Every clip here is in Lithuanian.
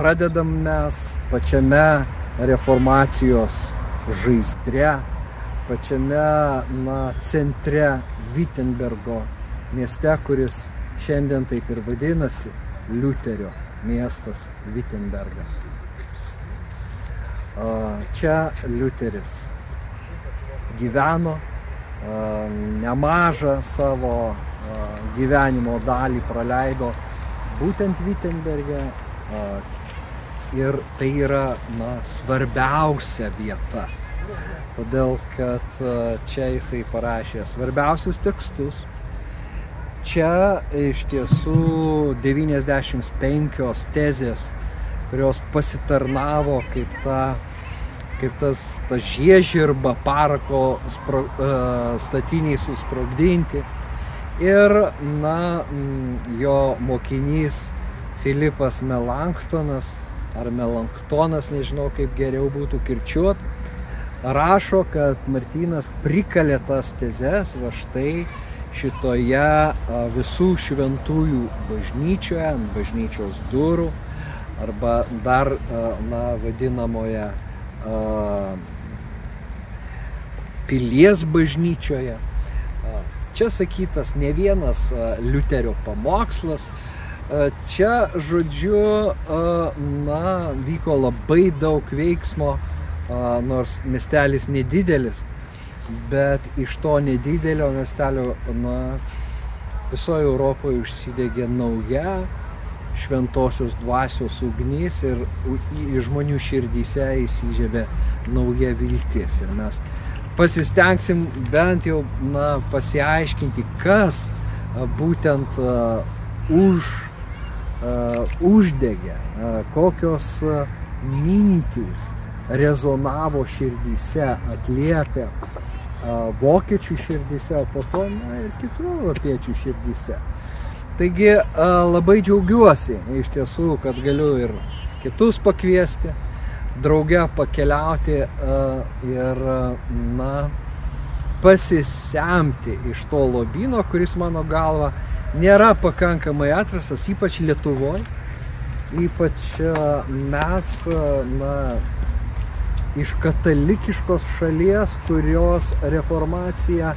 pradedam mes pačiame reformacijos žaizdre, pačiame na, centre Wittenbergo mieste, kuris šiandien taip ir vadinasi Liuterio miestas Wittenbergas. Čia Liuteris gyveno, nemažą savo gyvenimo dalį praleido būtent Wittenberge ir tai yra na, svarbiausia vieta. Todėl, kad čia jisai parašė svarbiausius tekstus. Čia iš tiesų 95 tezės, kurios pasitarnavo kaip ta kaip tas, ta žiežirba parako spro, uh, statiniai susprogdinti. Ir, na, jo mokinys Filipas Melanktonas, ar Melanktonas, nežinau kaip geriau būtų kirčiuot, rašo, kad Martynas prikalė tas tezes va štai šitoje visų šventųjų bažnyčioje, ant bažnyčios durų, arba dar, na, vadinamoje pilies bažnyčioje. Čia sakytas ne vienas Liuterio pamokslas. Čia, žodžiu, na, vyko labai daug veiksmo, nors miestelis nedidelis, bet iš to nedidelio miestelio, na, visoje Europoje užsidegė nauja šventosios dvasios ugnis ir žmonių širdyse įsižiebė nauja viltis. Ir mes pasistengsim bent jau na, pasiaiškinti, kas būtent uh, už, uždegė, uh, kokios uh, mintys rezonavo širdyse, atliepia uh, vokiečių širdyse, o po to na, ir kitų europiečių širdyse. Taigi labai džiaugiuosi iš tiesų, kad galiu ir kitus pakviesti, drauge pakeliauti ir, na, pasisemti iš to lobino, kuris mano galva nėra pakankamai atrastas, ypač Lietuvoje. Ypač mes, na, iš katalikiškos šalies, kurios reformacija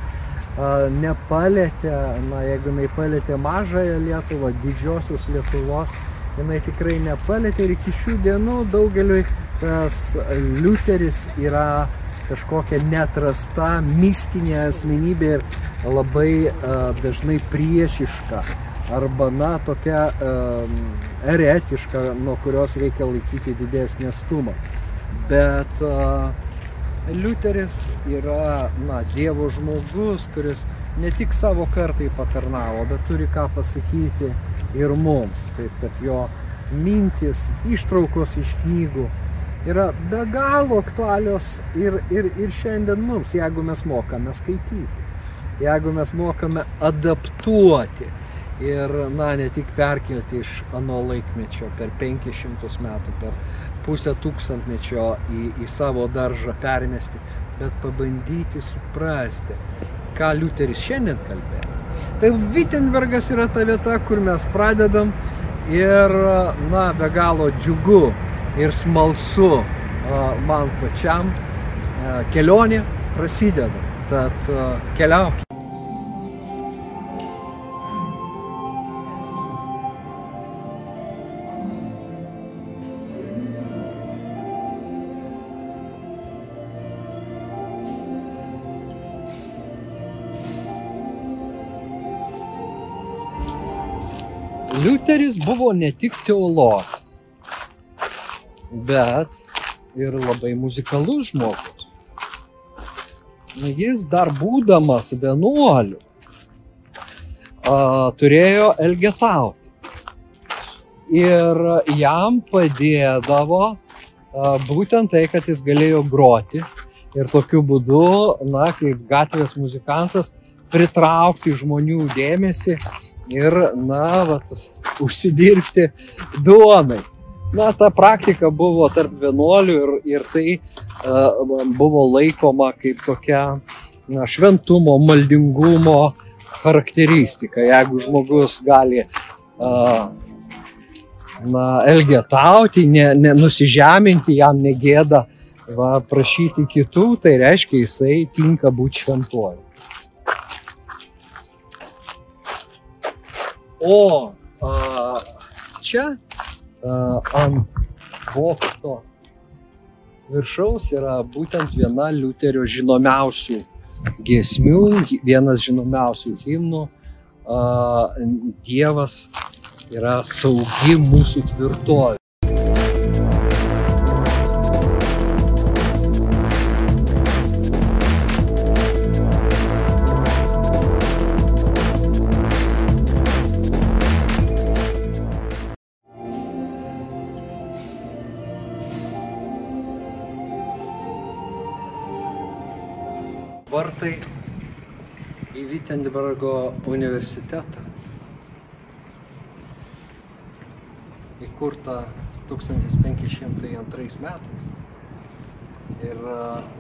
nepalėtė, na jeigu jinai palėtė mažąją Lietuvą, didžiosios Lietuvos, jinai tikrai nepalėtė ir iki šių dienų daugeliui tas Liuteris yra kažkokia netrasta mistinė asmenybė ir labai uh, dažnai priešiška arba, na, tokia um, eretiška, nuo kurios reikia laikyti didesnį atstumą. Bet uh, Liuteris yra, na, Dievo žmogus, kuris ne tik savo kartai patarnavo, bet turi ką pasakyti ir mums. Taip kad jo mintis, ištraukos iš knygų yra be galo aktualios ir, ir, ir šiandien mums, jeigu mes mokame skaityti, jeigu mes mokame adaptuoti ir, na, ne tik perkelti iš ano laikmečio per 500 metų, per pusę tūkstantmečio į, į savo daržą permesti, bet pabandyti suprasti, ką Liuteris šiandien kalbėjo. Tai Wittenbergas yra ta vieta, kur mes pradedam ir, na, be galo džiugu ir smalsu man pačiam kelionė prasideda. Tad keliaukime. Liuteris buvo ne tik teologas, bet ir labai muzikalus žmogus. Jis dar būdamas vienuoliu turėjo elgetauti. Ir jam padėdavo būtent tai, kad jis galėjo groti ir tokiu būdu, na, kaip gatvės muzikantas, pritraukti žmonių dėmesį ir, na, vat, užsidirbti duonai. Na, ta praktika buvo tarp vienuolių ir, ir tai uh, buvo laikoma kaip tokia na, šventumo, maldingumo charakteristika. Jeigu žmogus gali uh, na, elgetauti, ne, ne, nusižeminti, jam negėda va, prašyti kitų, tai reiškia jisai tinka būti šventuoju. O a, čia ant bokšto viršaus yra būtent viena Liuterio žinomiausių giesmių, vienas žinomiausių himnų. Dievas yra saugi mūsų tvirtovė. Vartai į Wittenbergo universitetą. Įkurta 1502 metais. Ir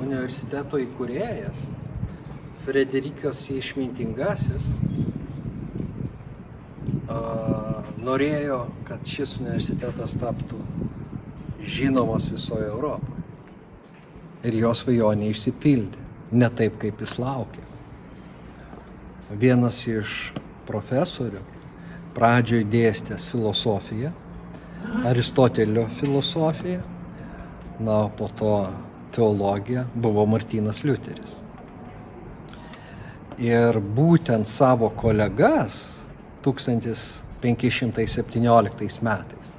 universiteto įkūrėjas Frederikas Išmintingasis norėjo, kad šis universitetas taptų žinomas visoje Europoje. Ir jos svajonė išsipildė ne taip, kaip jis laukė. Vienas iš profesorių pradžioje dėstęs filosofiją, Aristotelio filosofiją, na, po to teologiją buvo Martynas Liuteris. Ir būtent savo kolegas 1517 metais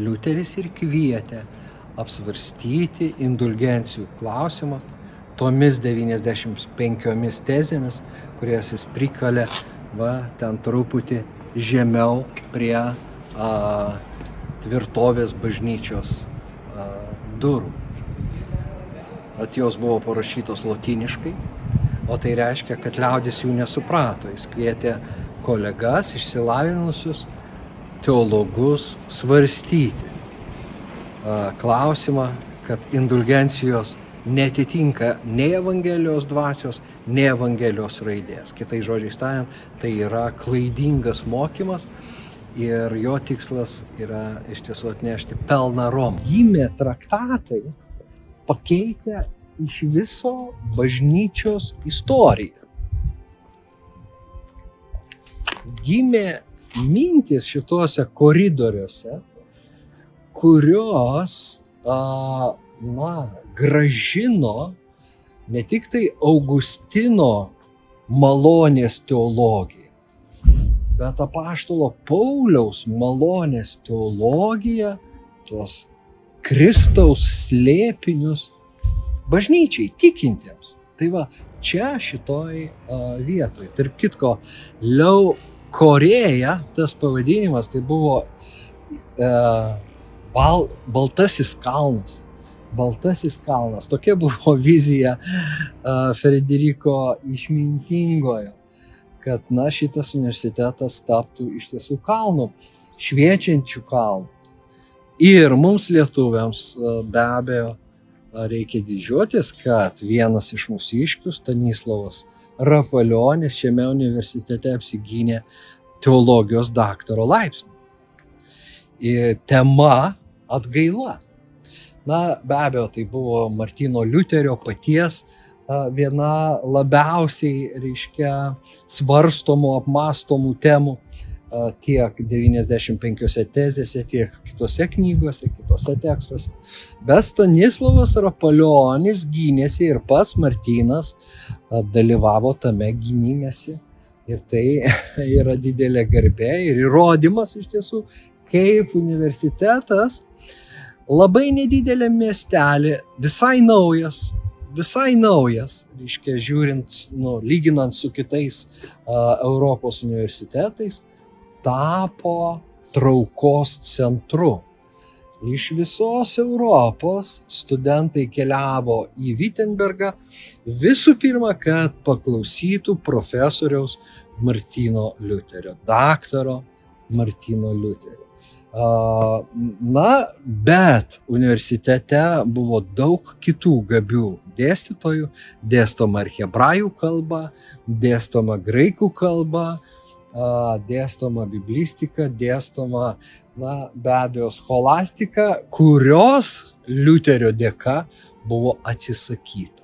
Liuteris ir kvietė apsvarstyti indulgencijų klausimą tomis 95 tezėmis, kurias jis prikalė, va, ten truputį žemiau prie a, tvirtovės bažnyčios a, durų. At jos buvo parašytos lotiniškai, o tai reiškia, kad liaudis jų nesuprato. Jis kvietė kolegas, išsilavinusius teologus svarstyti a, klausimą, kad indulgencijos netitinka nei Evangelijos dvasios, nei Evangelijos raidės. Kitai žodžiai tariant, tai yra klaidingas mokymas ir jo tikslas yra iš tiesų atnešti pelną Rom. Gimė traktatai pakeitę iš viso bažnyčios istoriją. Gimė mintis šituose koridoriuose, kurios a, na, gražino ne tik tai Augustino malonės teologiją, bet apaštalo Pauliaus malonės teologiją, tuos Kristaus slėpinius bažnyčiai tikintiems. Tai va, čia šitoj uh, vietoj. Tarp kitko, Liau Koreja, tas pavadinimas, tai buvo uh, bal, Baltasis kalnas Baltasis kalnas. Tokia buvo vizija Frederiko išmintingojo, kad na, šitas universitetas taptų iš tiesų kalnu, šviečiančių kalnų. Ir mums lietuviams be abejo reikia didžiuotis, kad vienas iš mūsų iškių, Stanislavas Rafalionis, šiame universitete apsigynė teologijos daktaro laipsnį. Ir tema atgaila. Na, be abejo, tai buvo Martino Liuterio paties viena labiausiai, reiškia, svarstomų, apmastomų temų tiek 95 tezėse, tiek kitose knygose, kitose tekstuose. Bet Stanislavas Rapalionis gynėsi ir pats Martinas dalyvavo tame gynimėsi. Ir tai yra didelė garbė ir įrodymas iš tiesų, kaip universitetas labai nedidelė miestelė, visai naujas, visai naujas, reiškia, žiūrint, nu, lyginant su kitais uh, Europos universitetais, tapo traukos centru. Iš visos Europos studentai keliavo į Wittenbergą visų pirma, kad paklausytų profesoriaus Martino Liuterio, daktaro Martino Liuterio. Na, bet universitete buvo daug kitų gabių dėstytojų, dėstoma ir hebrajų kalba, dėstoma graikų kalba, dėstoma biblistika, dėstoma, na, be abejo, scholastika, kurios Liuterio dėka buvo atsisakyta.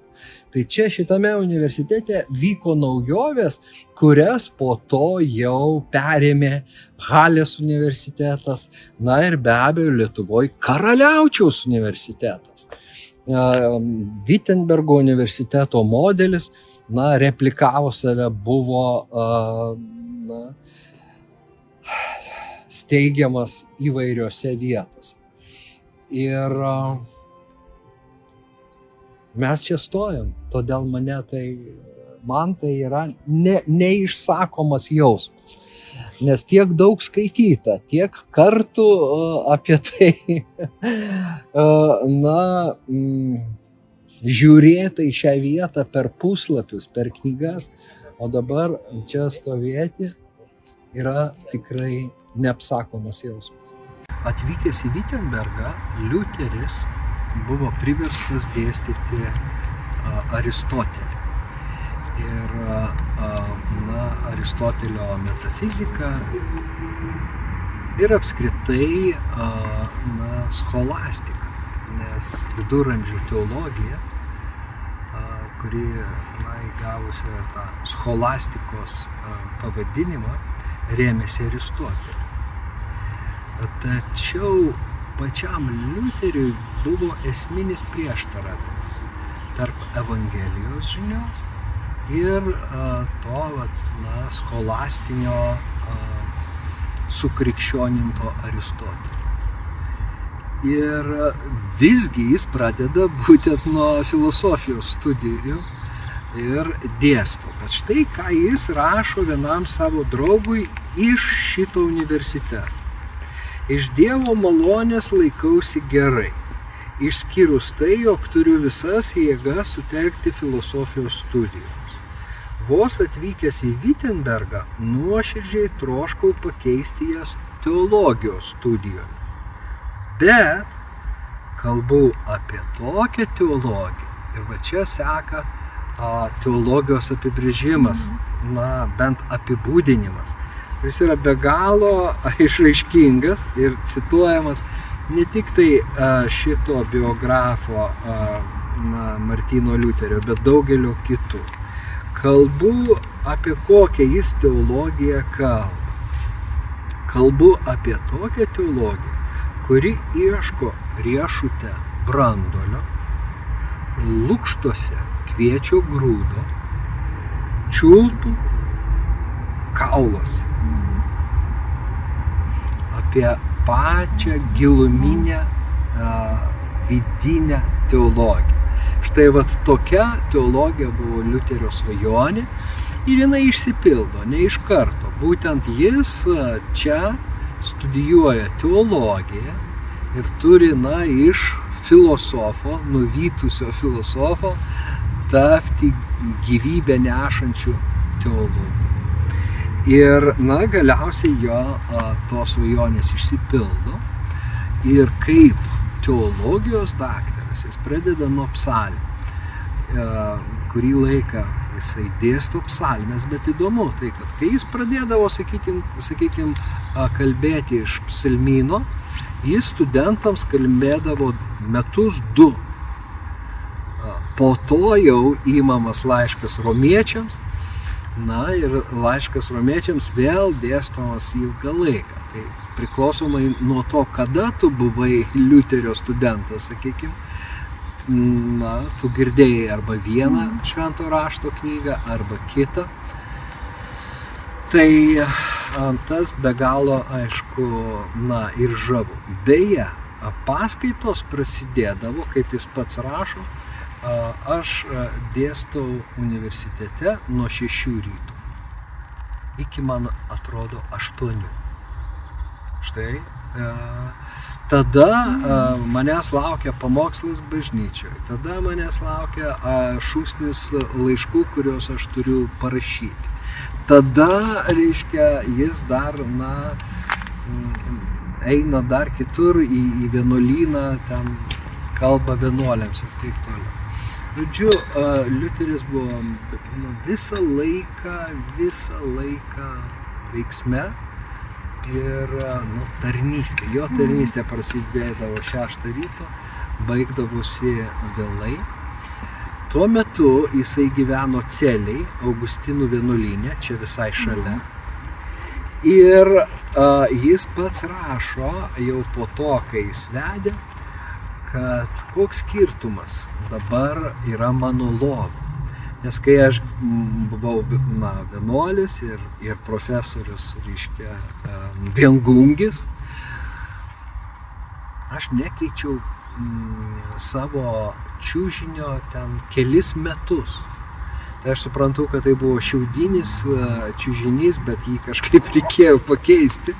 Tai čia šitame universitete vyko naujovės, kurias po to jau perėmė Halės universitetas, na ir be abejo Lietuvoje Karaliaučiaus universitetas. Wittenbergo universiteto modelis, na, replikavo save, buvo na, steigiamas įvairiose vietose. Ir mes čia stojam, todėl mane tai, man tai yra ne, neišsakomas jausmas. Nes tiek daug skaityta, tiek kartų apie tai, na, mm, žiūrėta į šią vietą per puslapius, per knygas, o dabar čia stovėti yra tikrai neapsakomas jausmas. Atvykęs į Wittenbergą, Liuteris buvo priverstas dėstyti Aristotelį. Ir na, Aristotelio metafizika ir apskritai na, scholastika, nes viduramžių teologija, kuri na, įgavusi tą scholastikos pavadinimą, rėmėsi Aristoteliu. Tačiau pačiam Liuteriui buvo esminis prieštaravimas tarp Evangelijos žinios ir a, to vat, na, scholastinio a, sukrikščioninto Aristotelio. Ir visgi jis pradeda būtent nuo filosofijos studijų ir dėsto. Bet štai ką jis rašo vienam savo draugui iš šito universiteto. Iš Dievo malonės laikausi gerai, išskyrus tai, jog turiu visas jėgas sutelkti filosofijos studijoms. Vos atvykęs į Wittenbergą, nuoširdžiai troškau pakeisti jas teologijos studijomis. Bet kalbu apie tokią teologiją. Ir va čia seka a, teologijos apibrėžimas, na, bent apibūdinimas kuris yra be galo išraiškingas ir cituojamas ne tik tai šito biografo na, Martino Liuterio, bet daugelio kitų. Kalbu apie kokią jis teologiją kalba. Kalbu apie tokią teologiją, kuri ieško riešute brandolio, lūkštose kviečio grūdo, čiulpų kauluose apie pačią giluminę vidinę teologiją. Štai vat tokia teologija buvo Liuterio svajonė ir jinai išsipildo, ne iš karto. Būtent jis čia studijuoja teologiją ir turi, na, iš filosofo, nuvytusio filosofo, tapti gyvybę nešančių teologų. Ir, na, galiausiai jo tos svajonės išsipildo. Ir kaip teologijos daktaras, jis pradeda nuo psalmų. E, kurį laiką jisai dėsto psalmės, bet įdomu tai, kad kai jis pradėdavo, sakykim, sakykim, kalbėti iš psalmino, jis studentams kalbėdavo metus du. Po to jau įmamas laiškas romiečiams Na ir laiškas romiečiams vėl dėstomas ilgą laiką. Tai priklausomai nuo to, kada tu buvai Liuterio studentas, sakykime, na, tu girdėjai arba vieną mm. švento rašto knygą, arba kitą. Tai tas be galo, aišku, na ir žavu. Beje, paskaitos prasidėdavo, kaip jis pats rašo, Aš dėstau universitete nuo 6 rytų iki, man atrodo, 8. Štai. Tada manęs laukia pamokslas bažnyčioje, tada manęs laukia šūsnis laiškų, kuriuos aš turiu parašyti. Tada, reiškia, jis dar, na, eina dar kitur į, į vienuolyną, ten kalba vienuoliams ir taip toliau. Žodžiu, Liuteris buvo nu, visą laiką, visą laiką veiksme ir nu, tarnystė. Jo tarnystė prasidėdavo 6 ryto, baigdavosi vėlai. Tuo metu jisai gyveno celiai, Augustinų vienuolynė, čia visai šalia. Ir uh, jis pats rašo jau po to, kai jis vedė, kad koks skirtumas dabar yra mano lova. Nes kai aš buvau na, vienuolis ir, ir profesorius, reiškia, viengungis, aš nekeičiau savo čiūžinio ten kelis metus. Aš suprantu, kad tai buvo šiaudinis čiūžinys, bet jį kažkaip reikėjo pakeisti.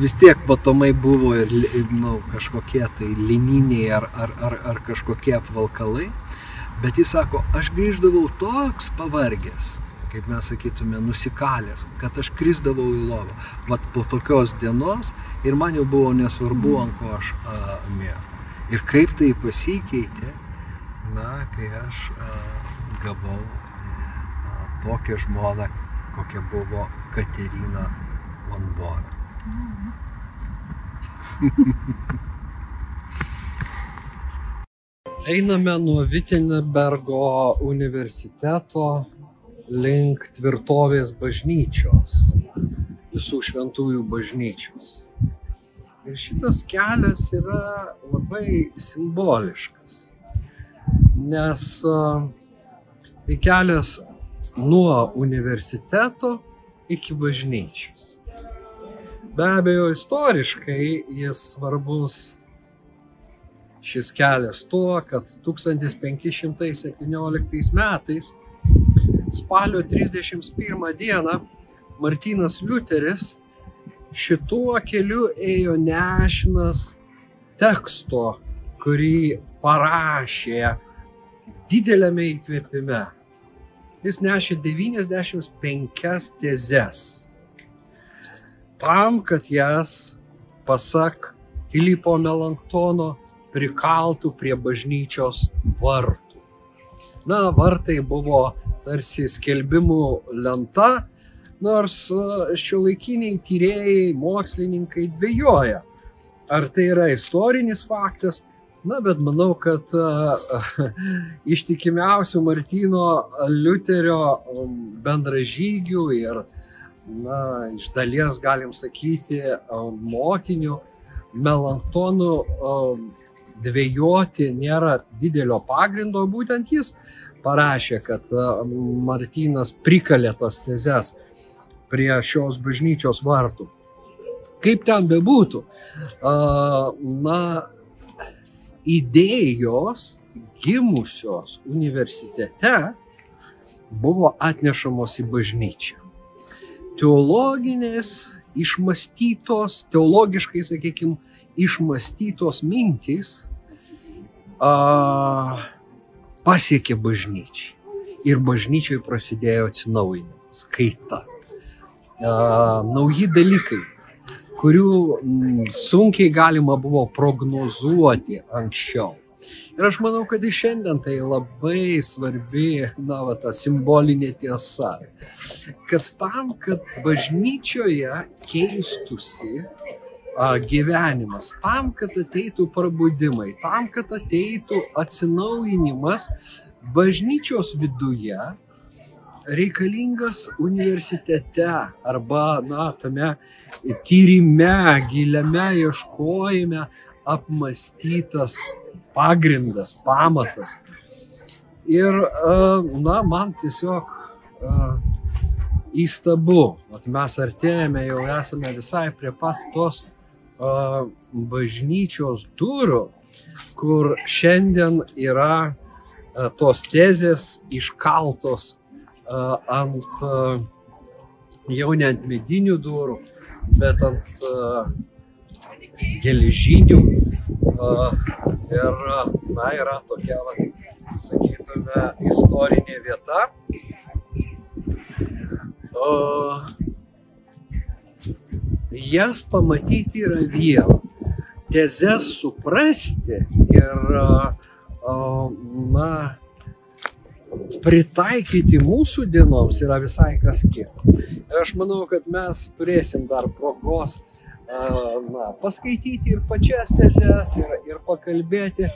Vis tiek matomai buvo ir nu, kažkokie tai lininiai ar, ar, ar, ar kažkokie apvalkalai. Bet jis sako, aš grįždavau toks pavargęs, kaip mes sakytume, nusikalęs, kad aš krisdavau į lovą. Vat po tokios dienos ir man jau buvo nesvarbu, ant ko aš mėgau. Ir kaip tai pasikeitė, na, kai aš a, gavau tokią žmoną, kokia buvo Katerina Van Bora. Einame nuo Vitenbergo universiteto link tvirtovės bažnyčios, visų šventųjų bažnyčios. Ir šitas kelias yra labai simboliškas, nes tai kelias nuo universiteto iki bažnyčios. Be abejo, istoriškai jis svarbus šis kelias tuo, kad 1517 metais spalio 31 dieną Martynas Liuteris šituo keliu ėjo nešinas teksto, kurį parašė dideliame įkvėpime. Jis nešė 95 tezes tam, kad jas, pasak Filipo Melanktono, prikaltų prie bažnyčios vartų. Na, vartai buvo tarsi skelbimų lenta, nors e, šio laikiniai tyrėjai, mokslininkai dvėjoja, ar tai yra istorinis faktas, na, bet manau, kad ištikimiausių Martino Liuterio bendražygių ir na, iš dalies galim sakyti, mokinių melanktonų dvėjoti nėra didelio pagrindo, būtent jis parašė, kad Martynas prikalė tas tezes prie šios bažnyčios vartų. Kaip ten bebūtų, na, idėjos gimusios universitete buvo atnešamos į bažnyčią teologinės išmastytos, teologiškai, sakykime, išmastytos mintys a, pasiekė bažnyčiai. Ir bažnyčiai prasidėjo atsinaujinimas, kaita. A, nauji dalykai, kurių m, sunkiai galima buvo prognozuoti anksčiau. Ir aš manau, kad ir šiandien tai labai svarbi, na, va, ta simbolinė tiesa. Kad tam, kad bažnyčioje keistusi a, gyvenimas, tam, kad ateitų prabudimai, tam, kad ateitų atsinaujinimas bažnyčios viduje, reikalingas universitete arba, na, tame tyrime, giliame ieškojime apmastytas pagrindas, pamatas. Ir, na, man tiesiog įstabu, at mes artėjame, jau esame visai prie pat tos bažnyčios durų, kur šiandien yra tos tezės iškaltos ant jau ne ant medinių durų, bet ant geležinių Ir, na, yra tokia, sakytume, istorinė vieta. O, jas pamatyti yra viena. Tezes suprasti ir, na, pritaikyti mūsų dienoms yra visai kas kita. Ir aš manau, kad mes turėsim dar progos na, paskaityti ir pačias tezes, ir, ir pakalbėti,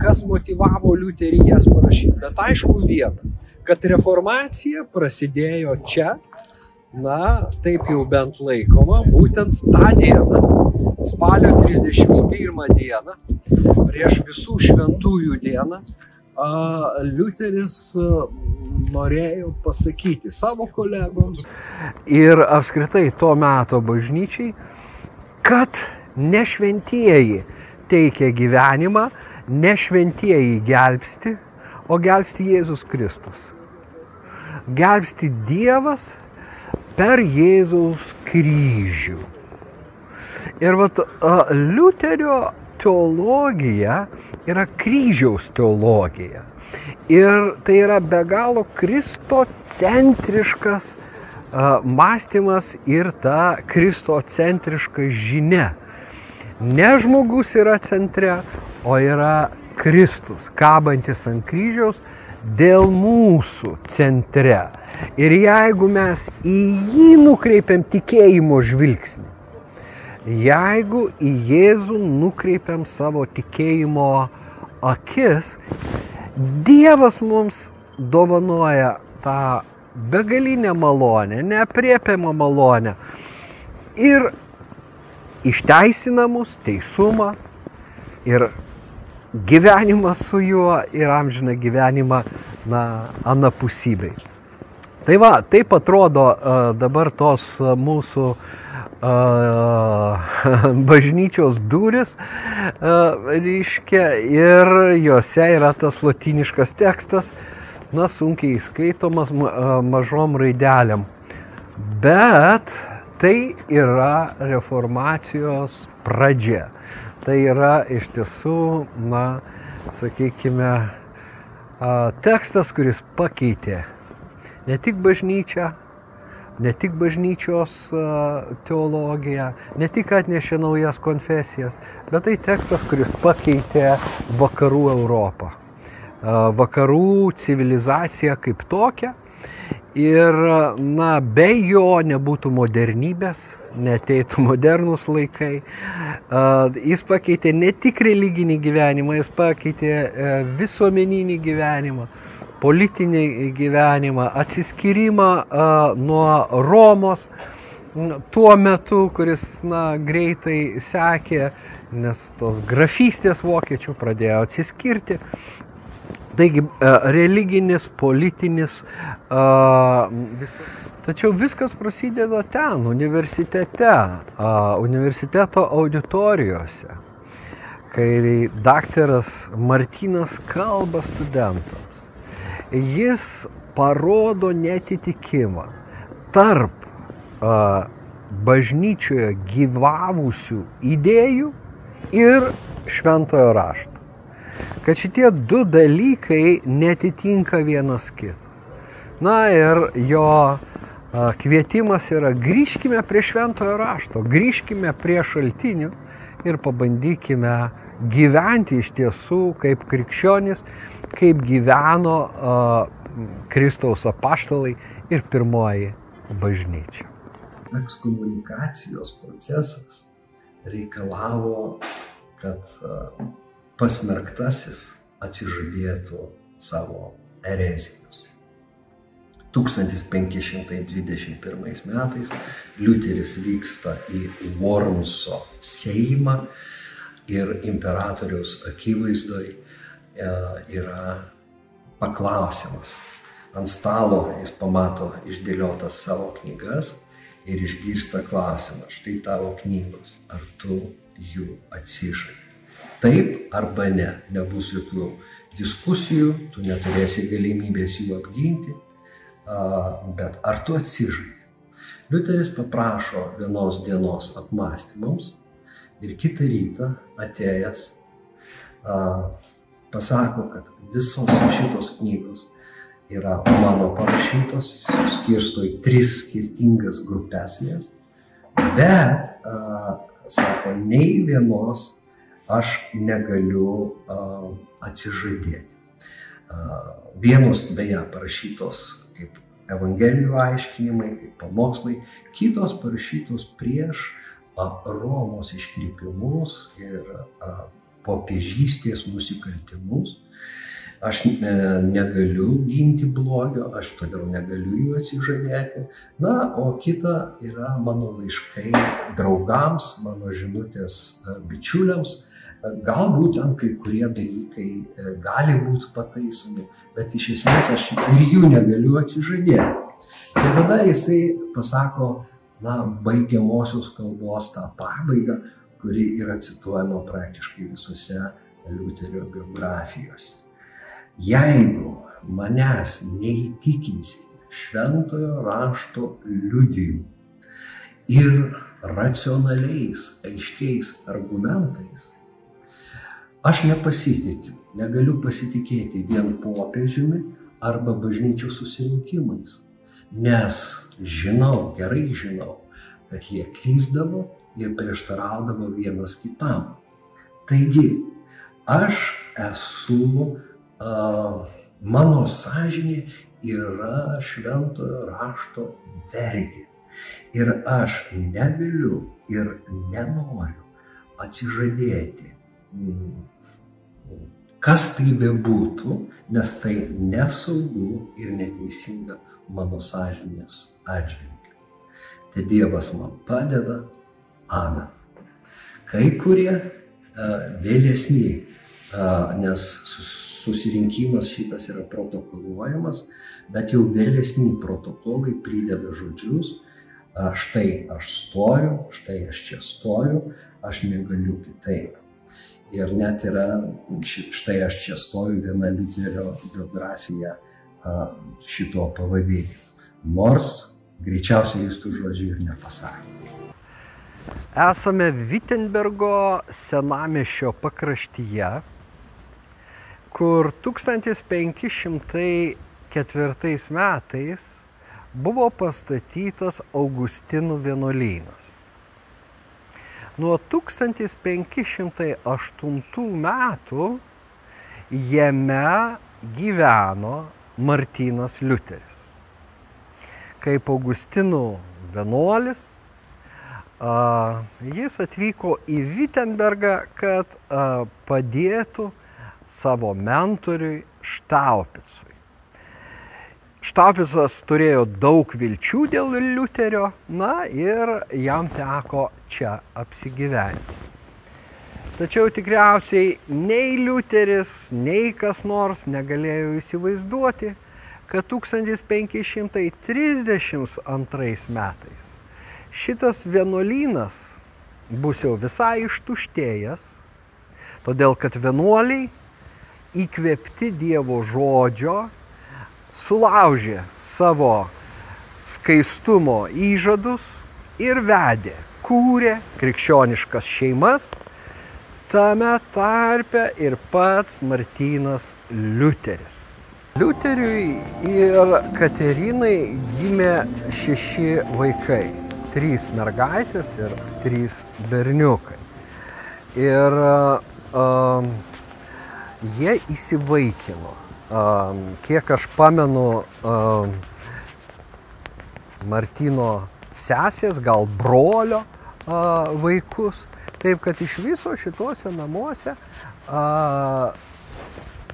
kas motivavo Liuterį jas parašyti. Bet aišku viena, kad reformacija prasidėjo čia, na, taip jau bent laikoma, būtent tą dieną, spalio 31 dieną, prieš visų šventųjų dieną, Liuteris norėjo pasakyti savo kolegoms ir apskritai to meto bažnyčiai, kad nešventieji teikia gyvenimą, nešventieji gelbsti, o gelbsti Jėzus Kristus. Gelbsti Dievas per Jėzaus kryžių. Ir vat Liuterio teologija yra kryžiaus teologija. Ir tai yra be galo kristocentriškas mąstymas ir ta kristocentriška žinia. Ne žmogus yra centre, o yra Kristus, kabantis ant kryžiaus dėl mūsų centre. Ir jeigu mes į jį nukreipiam tikėjimo žvilgsnį, jeigu į Jėzų nukreipiam savo tikėjimo akis, Dievas mums dovanoja tą begalinę malonę, neapriepiamą malonę. Ir išteisina mus teisumą ir gyvenimą su juo ir amžiną gyvenimą na, anapusybei. Tai va, taip atrodo dabar tos mūsų bažnyčios duris, reiškia, ir juose yra tas latiniškas tekstas, na, sunkiai skaitomas mažom raidelėm. Bet tai yra reformacijos pradžia. Tai yra iš tiesų, na, sakykime, tekstas, kuris pakeitė ne tik bažnyčią, ne tik bažnyčios teologiją, ne tik atnešė naujas konfesijas, bet tai tekstas, kuris pakeitė vakarų Europą vakarų civilizaciją kaip tokią. Ir, na, be jo nebūtų modernybės, neteitų modernus laikai. Jis pakeitė ne tik religinį gyvenimą, jis pakeitė e, visuomeninį gyvenimą, politinį gyvenimą, atsiskyrimą nuo Romos tuo metu, kuris na, greitai sekė, nes tos grafystės vokiečių pradėjo atsiskirti. Taigi religinis, politinis, vis... tačiau viskas prasideda ten, universitete, universiteto auditorijose, kai daktaras Martinas kalba studentams. Jis parodo netitikimą tarp bažnyčioje gyvavusių idėjų ir šventojo rašto kad šitie du dalykai netitinka vienas kito. Na ir jo kvietimas yra grįžkime prie šventojo rašto, grįžkime prie šaltinių ir pabandykime gyventi iš tiesų kaip krikščionis, kaip gyveno Kristaus apaštalai ir pirmoji bažnyčia. Ekskomunikacijos procesas reikalavo, kad pasmerktasis atsižadėtų savo erezijos. 1521 metais Liuteris vyksta į Wormso Seimą ir imperatoriaus akivaizdoj yra paklausimas. Ant stalo jis pamato išdėliotas savo knygas ir išgirsta klausimą, štai tavo knygos, ar tu jų atsižadai taip arba ne. Nebus jokių diskusijų, tu neturėsi galimybės jų apginti, bet ar tu atsižai. Liuteris paprašo vienos dienos apmąstymams ir kitą rytą atėjęs pasako, kad visos šitos knygos yra mano parašytos, jis skirsto į tris skirtingas grupesnės, bet, sako, nei vienos aš negaliu uh, atsižadėti. Vienos beje parašytos kaip Evangelijų aiškinimai, kaip pamokslai, kitos parašytos prieš Romos iškrypimus ir popiežystės nusikaltimus. Aš negaliu ginti blogio, aš todėl negaliu jų atsižadėti. Na, o kita yra mano laiškai draugams, mano žinutės bičiuliams. Galbūt ten kai kurie dalykai e, gali būti pataisomi, bet iš esmės aš ir jų negaliu atsižadėti. Ir tada jisai pasako, na, baigiamosios kalbos tą pabaigą, kuri yra cituojama praktiškai visose Liuterio biografijose. Jeigu manęs neįtikinsite šventojo rašto liudijimu ir racionaliais, aiškiais argumentais, aš nepasitikiu, negaliu pasitikėti vien popiežiumi arba bažnyčių susirinkimais, nes žinau, gerai žinau, kad jie klysdavo ir prieštaraudavo vienas kitam. Taigi, aš esu mano sąžinė yra šventojo rašto vergė. Ir aš negaliu ir nenoriu atsižadėti, kas tai bebūtų, nes tai nesaugu ir neteisinga mano sąžinės atžvilgiu. Tai Dievas man padeda. Amen. Kai kurie vėlesni, nes susirinkimas šitas yra protokoluojamas, bet jau vėlesni protokolai prideda žodžius, štai aš stoju, štai aš čia stoju, aš negaliu kitaip. Ir net yra, štai aš čia stoju viena Liuterio biografija šito pavadinimu. Nors greičiausiai jis tų žodžių ir nepasakė. Esame Wittenbergo senamišio pakraštyje, kur 1504 metais buvo pastatytas Augustinų vienuolynas. Nuo 1508 metų jame gyveno Martynas Liuteris. Kaip Augustinų vienuolis, jis atvyko į Wittenbergą, kad padėtų savo mentoriui Štaupicui. Štaupicas turėjo daug vilčių dėl Liuterio, na ir jam teko čia apsigyventi. Tačiau tikriausiai nei Liuteris, nei kas nors negalėjo įsivaizduoti, kad 1532 metais šitas vienuolynas bus jau visai ištuštėjęs, todėl kad vienuoliai įkvėpti Dievo žodžio, sulaužė savo skaistumo įžadus ir vedė, kūrė krikščioniškas šeimas, tame tarpe ir pats Martynas Liuteris. Liuteriui ir Katerinai gimė šeši vaikai. Trys mergaitės ir trys berniukai. Ir uh, jie įsivaikino. Kiek aš pamenu Martino sesės, gal brolio vaikus. Taip kad iš viso šituose namuose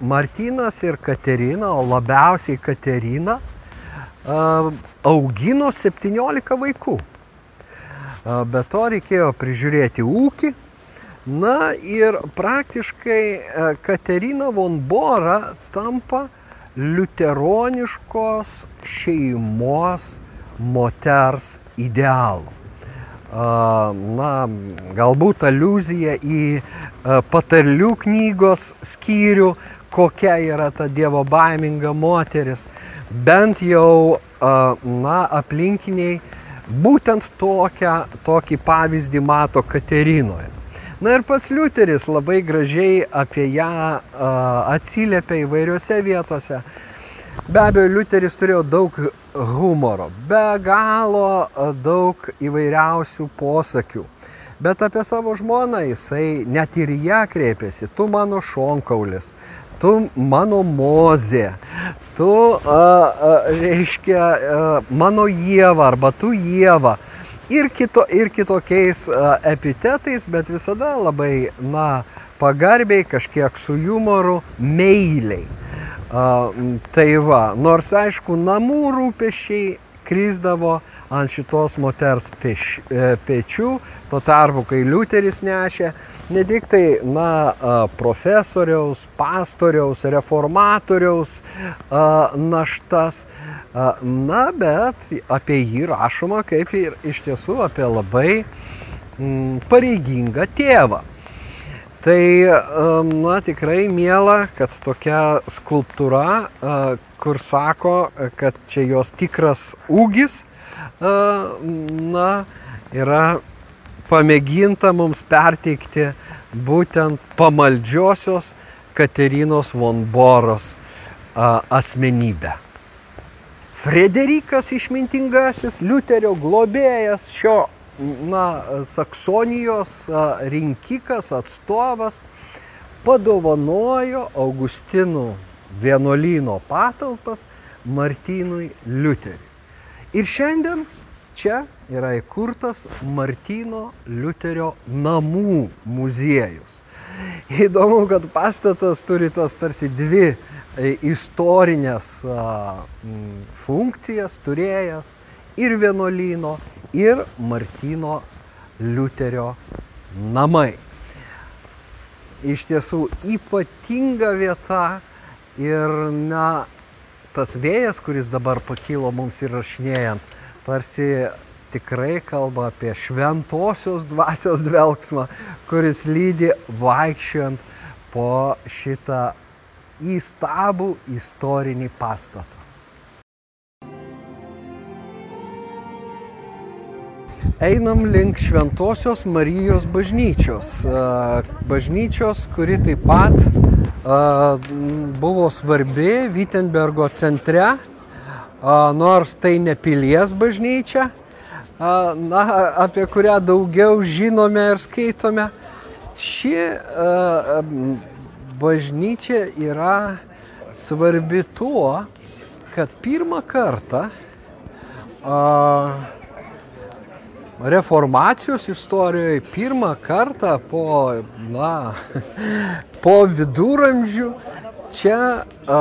Martinas ir Katerina, o labiausiai Katerina, augino 17 vaikų. Be to reikėjo prižiūrėti ūkį, Na ir praktiškai e, Katerina von Bora tampa liuteroniškos šeimos moters idealu. Na, galbūt aluzija į e, patarlių knygos skyrių, kokia yra ta dievo baiminga moteris. Bent jau, na, aplinkiniai būtent tokią, tokį pavyzdį mato Katerinoje. Na ir pats Liuteris labai gražiai apie ją atsiliepia įvairiose vietose. Be abejo, Liuteris turėjo daug humoro, be galo daug įvairiausių posakių. Bet apie savo žmoną jisai net ir ją kreipėsi, tu mano šonkaulis, tu mano mozė, tu, a, a, reiškia, a, mano jėva arba tu jėva. Ir, kito, ir kitokiais a, epitetais, bet visada labai, na, pagarbiai, kažkiek su humoru, meiliai. A, tai va, nors aišku, namų rūpešiai krizdavo ant šitos moters peš, e, pečių, tuo tarpu, kai Liuteris nešė ne tik tai, na, profesoriaus, pastoriaus, reformatoriaus naštas, na, bet apie jį rašoma kaip ir iš tiesų apie labai m, pareigingą tėvą. Tai, na, tikrai miela, kad tokia skulptūra, kur sako, kad čia jos tikras ūgis, na, yra pamėginta mums perteikti būtent pamaldžiosios Katerinos von Boros asmenybę. Frederikas išmintingasis, Liuterio globėjas, šio na, Saksonijos rinkikas, atstovas, padovanojo Augustinų vienuolyno patalpas Martynui Liuteriui. Ir šiandien čia yra įkurtas Martino Liuterio namų muziejus. Įdomu, kad pastatas turi tas tarsi dvi e, istorinės funkcijas turėjęs ir vienuolyno, ir Martino Liuterio namai. Iš tiesų ypatinga vieta ir na, tas vėjas, kuris dabar pakilo mums įrašinėjant, tarsi tikrai kalba apie šventosios dvasios dvelgsmą, kuris lydi vaikščiant po šitą įstabų istorinį pastatą. Einam link Šventojios Marijos bažnyčios. Bažnyčios, kuri taip pat buvo svarbi Wittenbergo centre, nors tai ne pilies bažnyčia, na, apie kurią daugiau žinome ir skaitome. Ši bažnyčia yra svarbi tuo, kad pirmą kartą reformacijos istorijoje pirmą kartą po, na, po viduramžių čia a,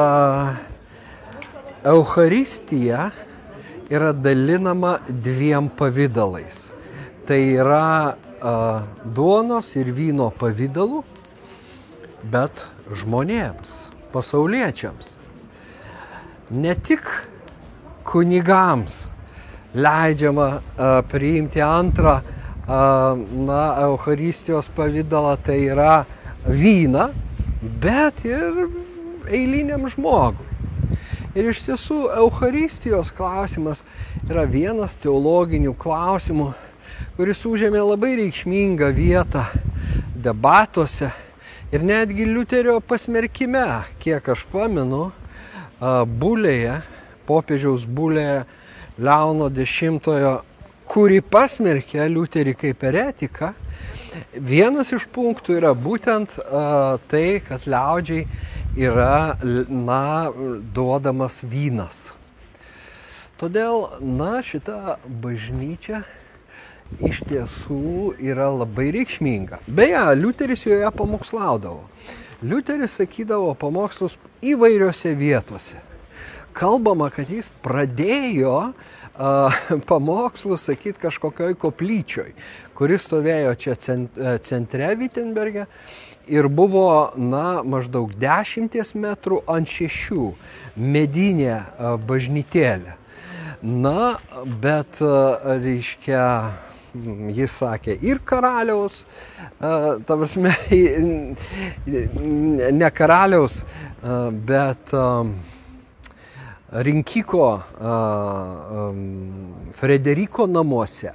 Euharistija yra dalinama dviem pavydalais. Tai yra a, duonos ir vyno pavydalu, bet žmonėms, pasauliečiams. Ne tik kunigams leidžiama a, priimti antrą a, na, Euharistijos pavydalą, tai yra vyną, bet ir eiliniam žmogui. Ir iš tiesų Euharistijos klausimas yra vienas teologinių klausimų, kuris užėmė labai reikšmingą vietą debatuose ir netgi Liuterio pasmerkime, kiek aš pamenu, bulėje, popiežiaus bulėje Leono X, kuri pasmerkė Liuterį kaip eretiką, vienas iš punktų yra būtent tai, kad liaudžiai yra, na, duodamas vynas. Todėl, na, šita bažnyčia iš tiesų yra labai reikšminga. Beje, Liuteris joje pamokslaudavo. Liuteris sakydavo pamokslus įvairiose vietose. Kalbama, kad jis pradėjo uh, pamokslus sakyti kažkokioj koplyčioj, kuris stovėjo čia centre Wittenberge ir buvo, na, maždaug dešimties metrų ant šešių medinė bažnytėlė. Na, bet, reiškia, jis sakė, ir karaliaus, ta prasme, ne karaliaus, bet rinkiko Frederiko namuose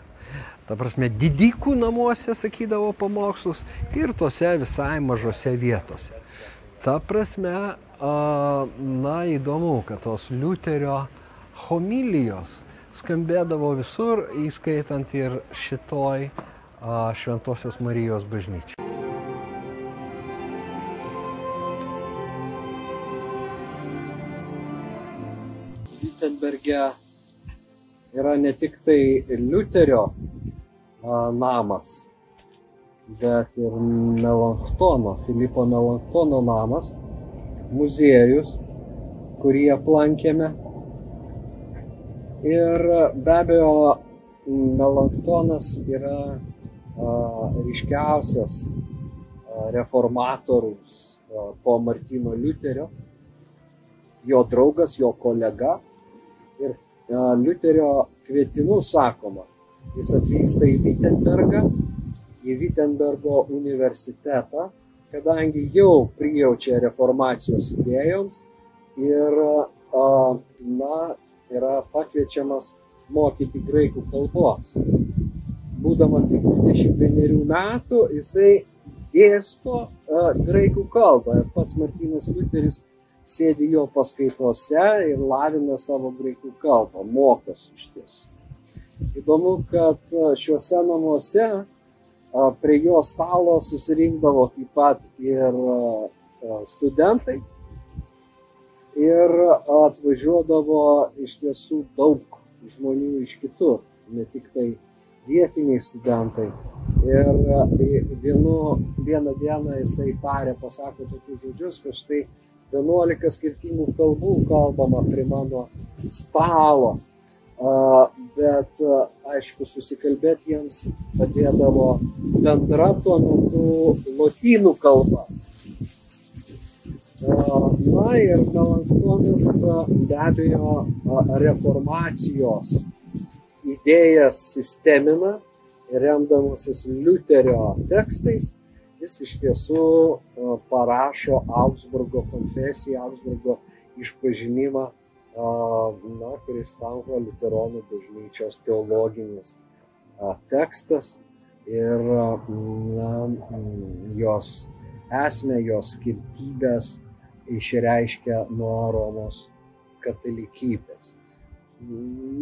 ta prasme didikų namuose sakydavo pamokslus ir tose visai mažose vietose. Ta prasme, na įdomu, kad tos Liuterio homilijos skambėdavo visur, įskaitant ir šitoj Šventojios Marijos bažnyčiai. Wittenberge yra ne tik tai Liuterio namas, bet ir Melanktono, Filipo Melanktono namas, muziejus, kurį aplankėme. Ir be abejo, Melanktonas yra a, ryškiausias a, reformatorius a, po Martino Liuterio, jo draugas, jo kolega. Ir a, Liuterio kvietimu sakoma, jis atvyksta į Wittenbergą, į Wittenbergo universitetą, kadangi jau prijaučia reformacijos idėjoms ir, na, yra pakviečiamas mokyti graikų kalbos. Būdamas tik 21 metų, jisai dėsto a, graikų kalbą ir pats Martinas Liuteris sėdi jo paskaitose ir lavina savo graikų kalbą, mokosi iš tiesų. Įdomu, kad a, šiuose namuose a, prie jo stalo susirinkdavo taip pat ir a, studentai ir atvažiuodavo iš tiesų daug žmonių iš kitur, ne tik tai vietiniai studentai. Ir e, vienu, vieną dieną jisai tarė, pasako tokius žodžius, kad štai 11 skirtingų kalbų kalbama prie mano stalo. Bet aišku, susikalbėti jiems padėdavo bendra tuo metu lotynų kalba. Na ir Melanktonis be abejo reformacijos idėjas sistemina, remdamasis Liuterio tekstais, jis iš tiesų parašo Augsburgo konfesiją, Augsburgo išpažinimą, na, kuris tampa Luteronų bažnyčios teologinis tekstas ir na, jos esmę, jos skirtybės išreiškia nuo Romos katalikybės.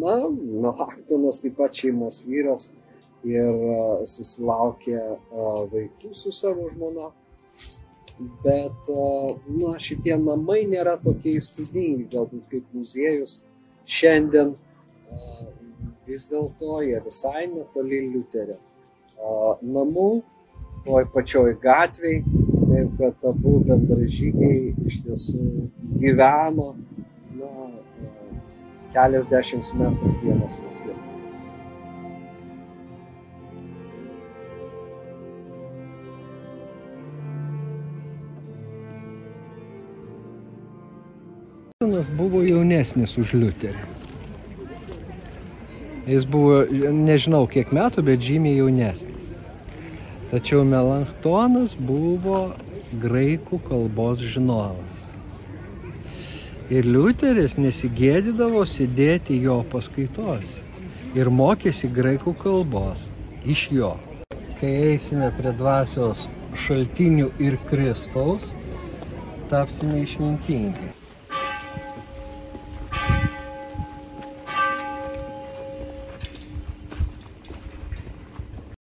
Na, Melaktonas taip pat šeimos vyras ir susilaukė vaikų su savo žmona, bet na, šitie namai nėra tokie įspūdingi, galbūt kaip muziejus. Šiandien vis dėlto jie visai netoli Liuterio namų, toj pačioj gatviai, taip kad abu bendražygiai iš tiesų gyveno na, keliasdešimt metrų vienas nuo Jonas buvo jaunesnis už Liuterį. Jis buvo, nežinau kiek metų, bet žymiai jaunesnis. Tačiau Melanktonas buvo graikų kalbos žinovas. Ir Liuteris nesigėdydavo sėdėti jo paskaitos ir mokėsi graikų kalbos iš jo. Kai eisime prie dvasios šaltinių ir Kristaus, tapsime išmintingi.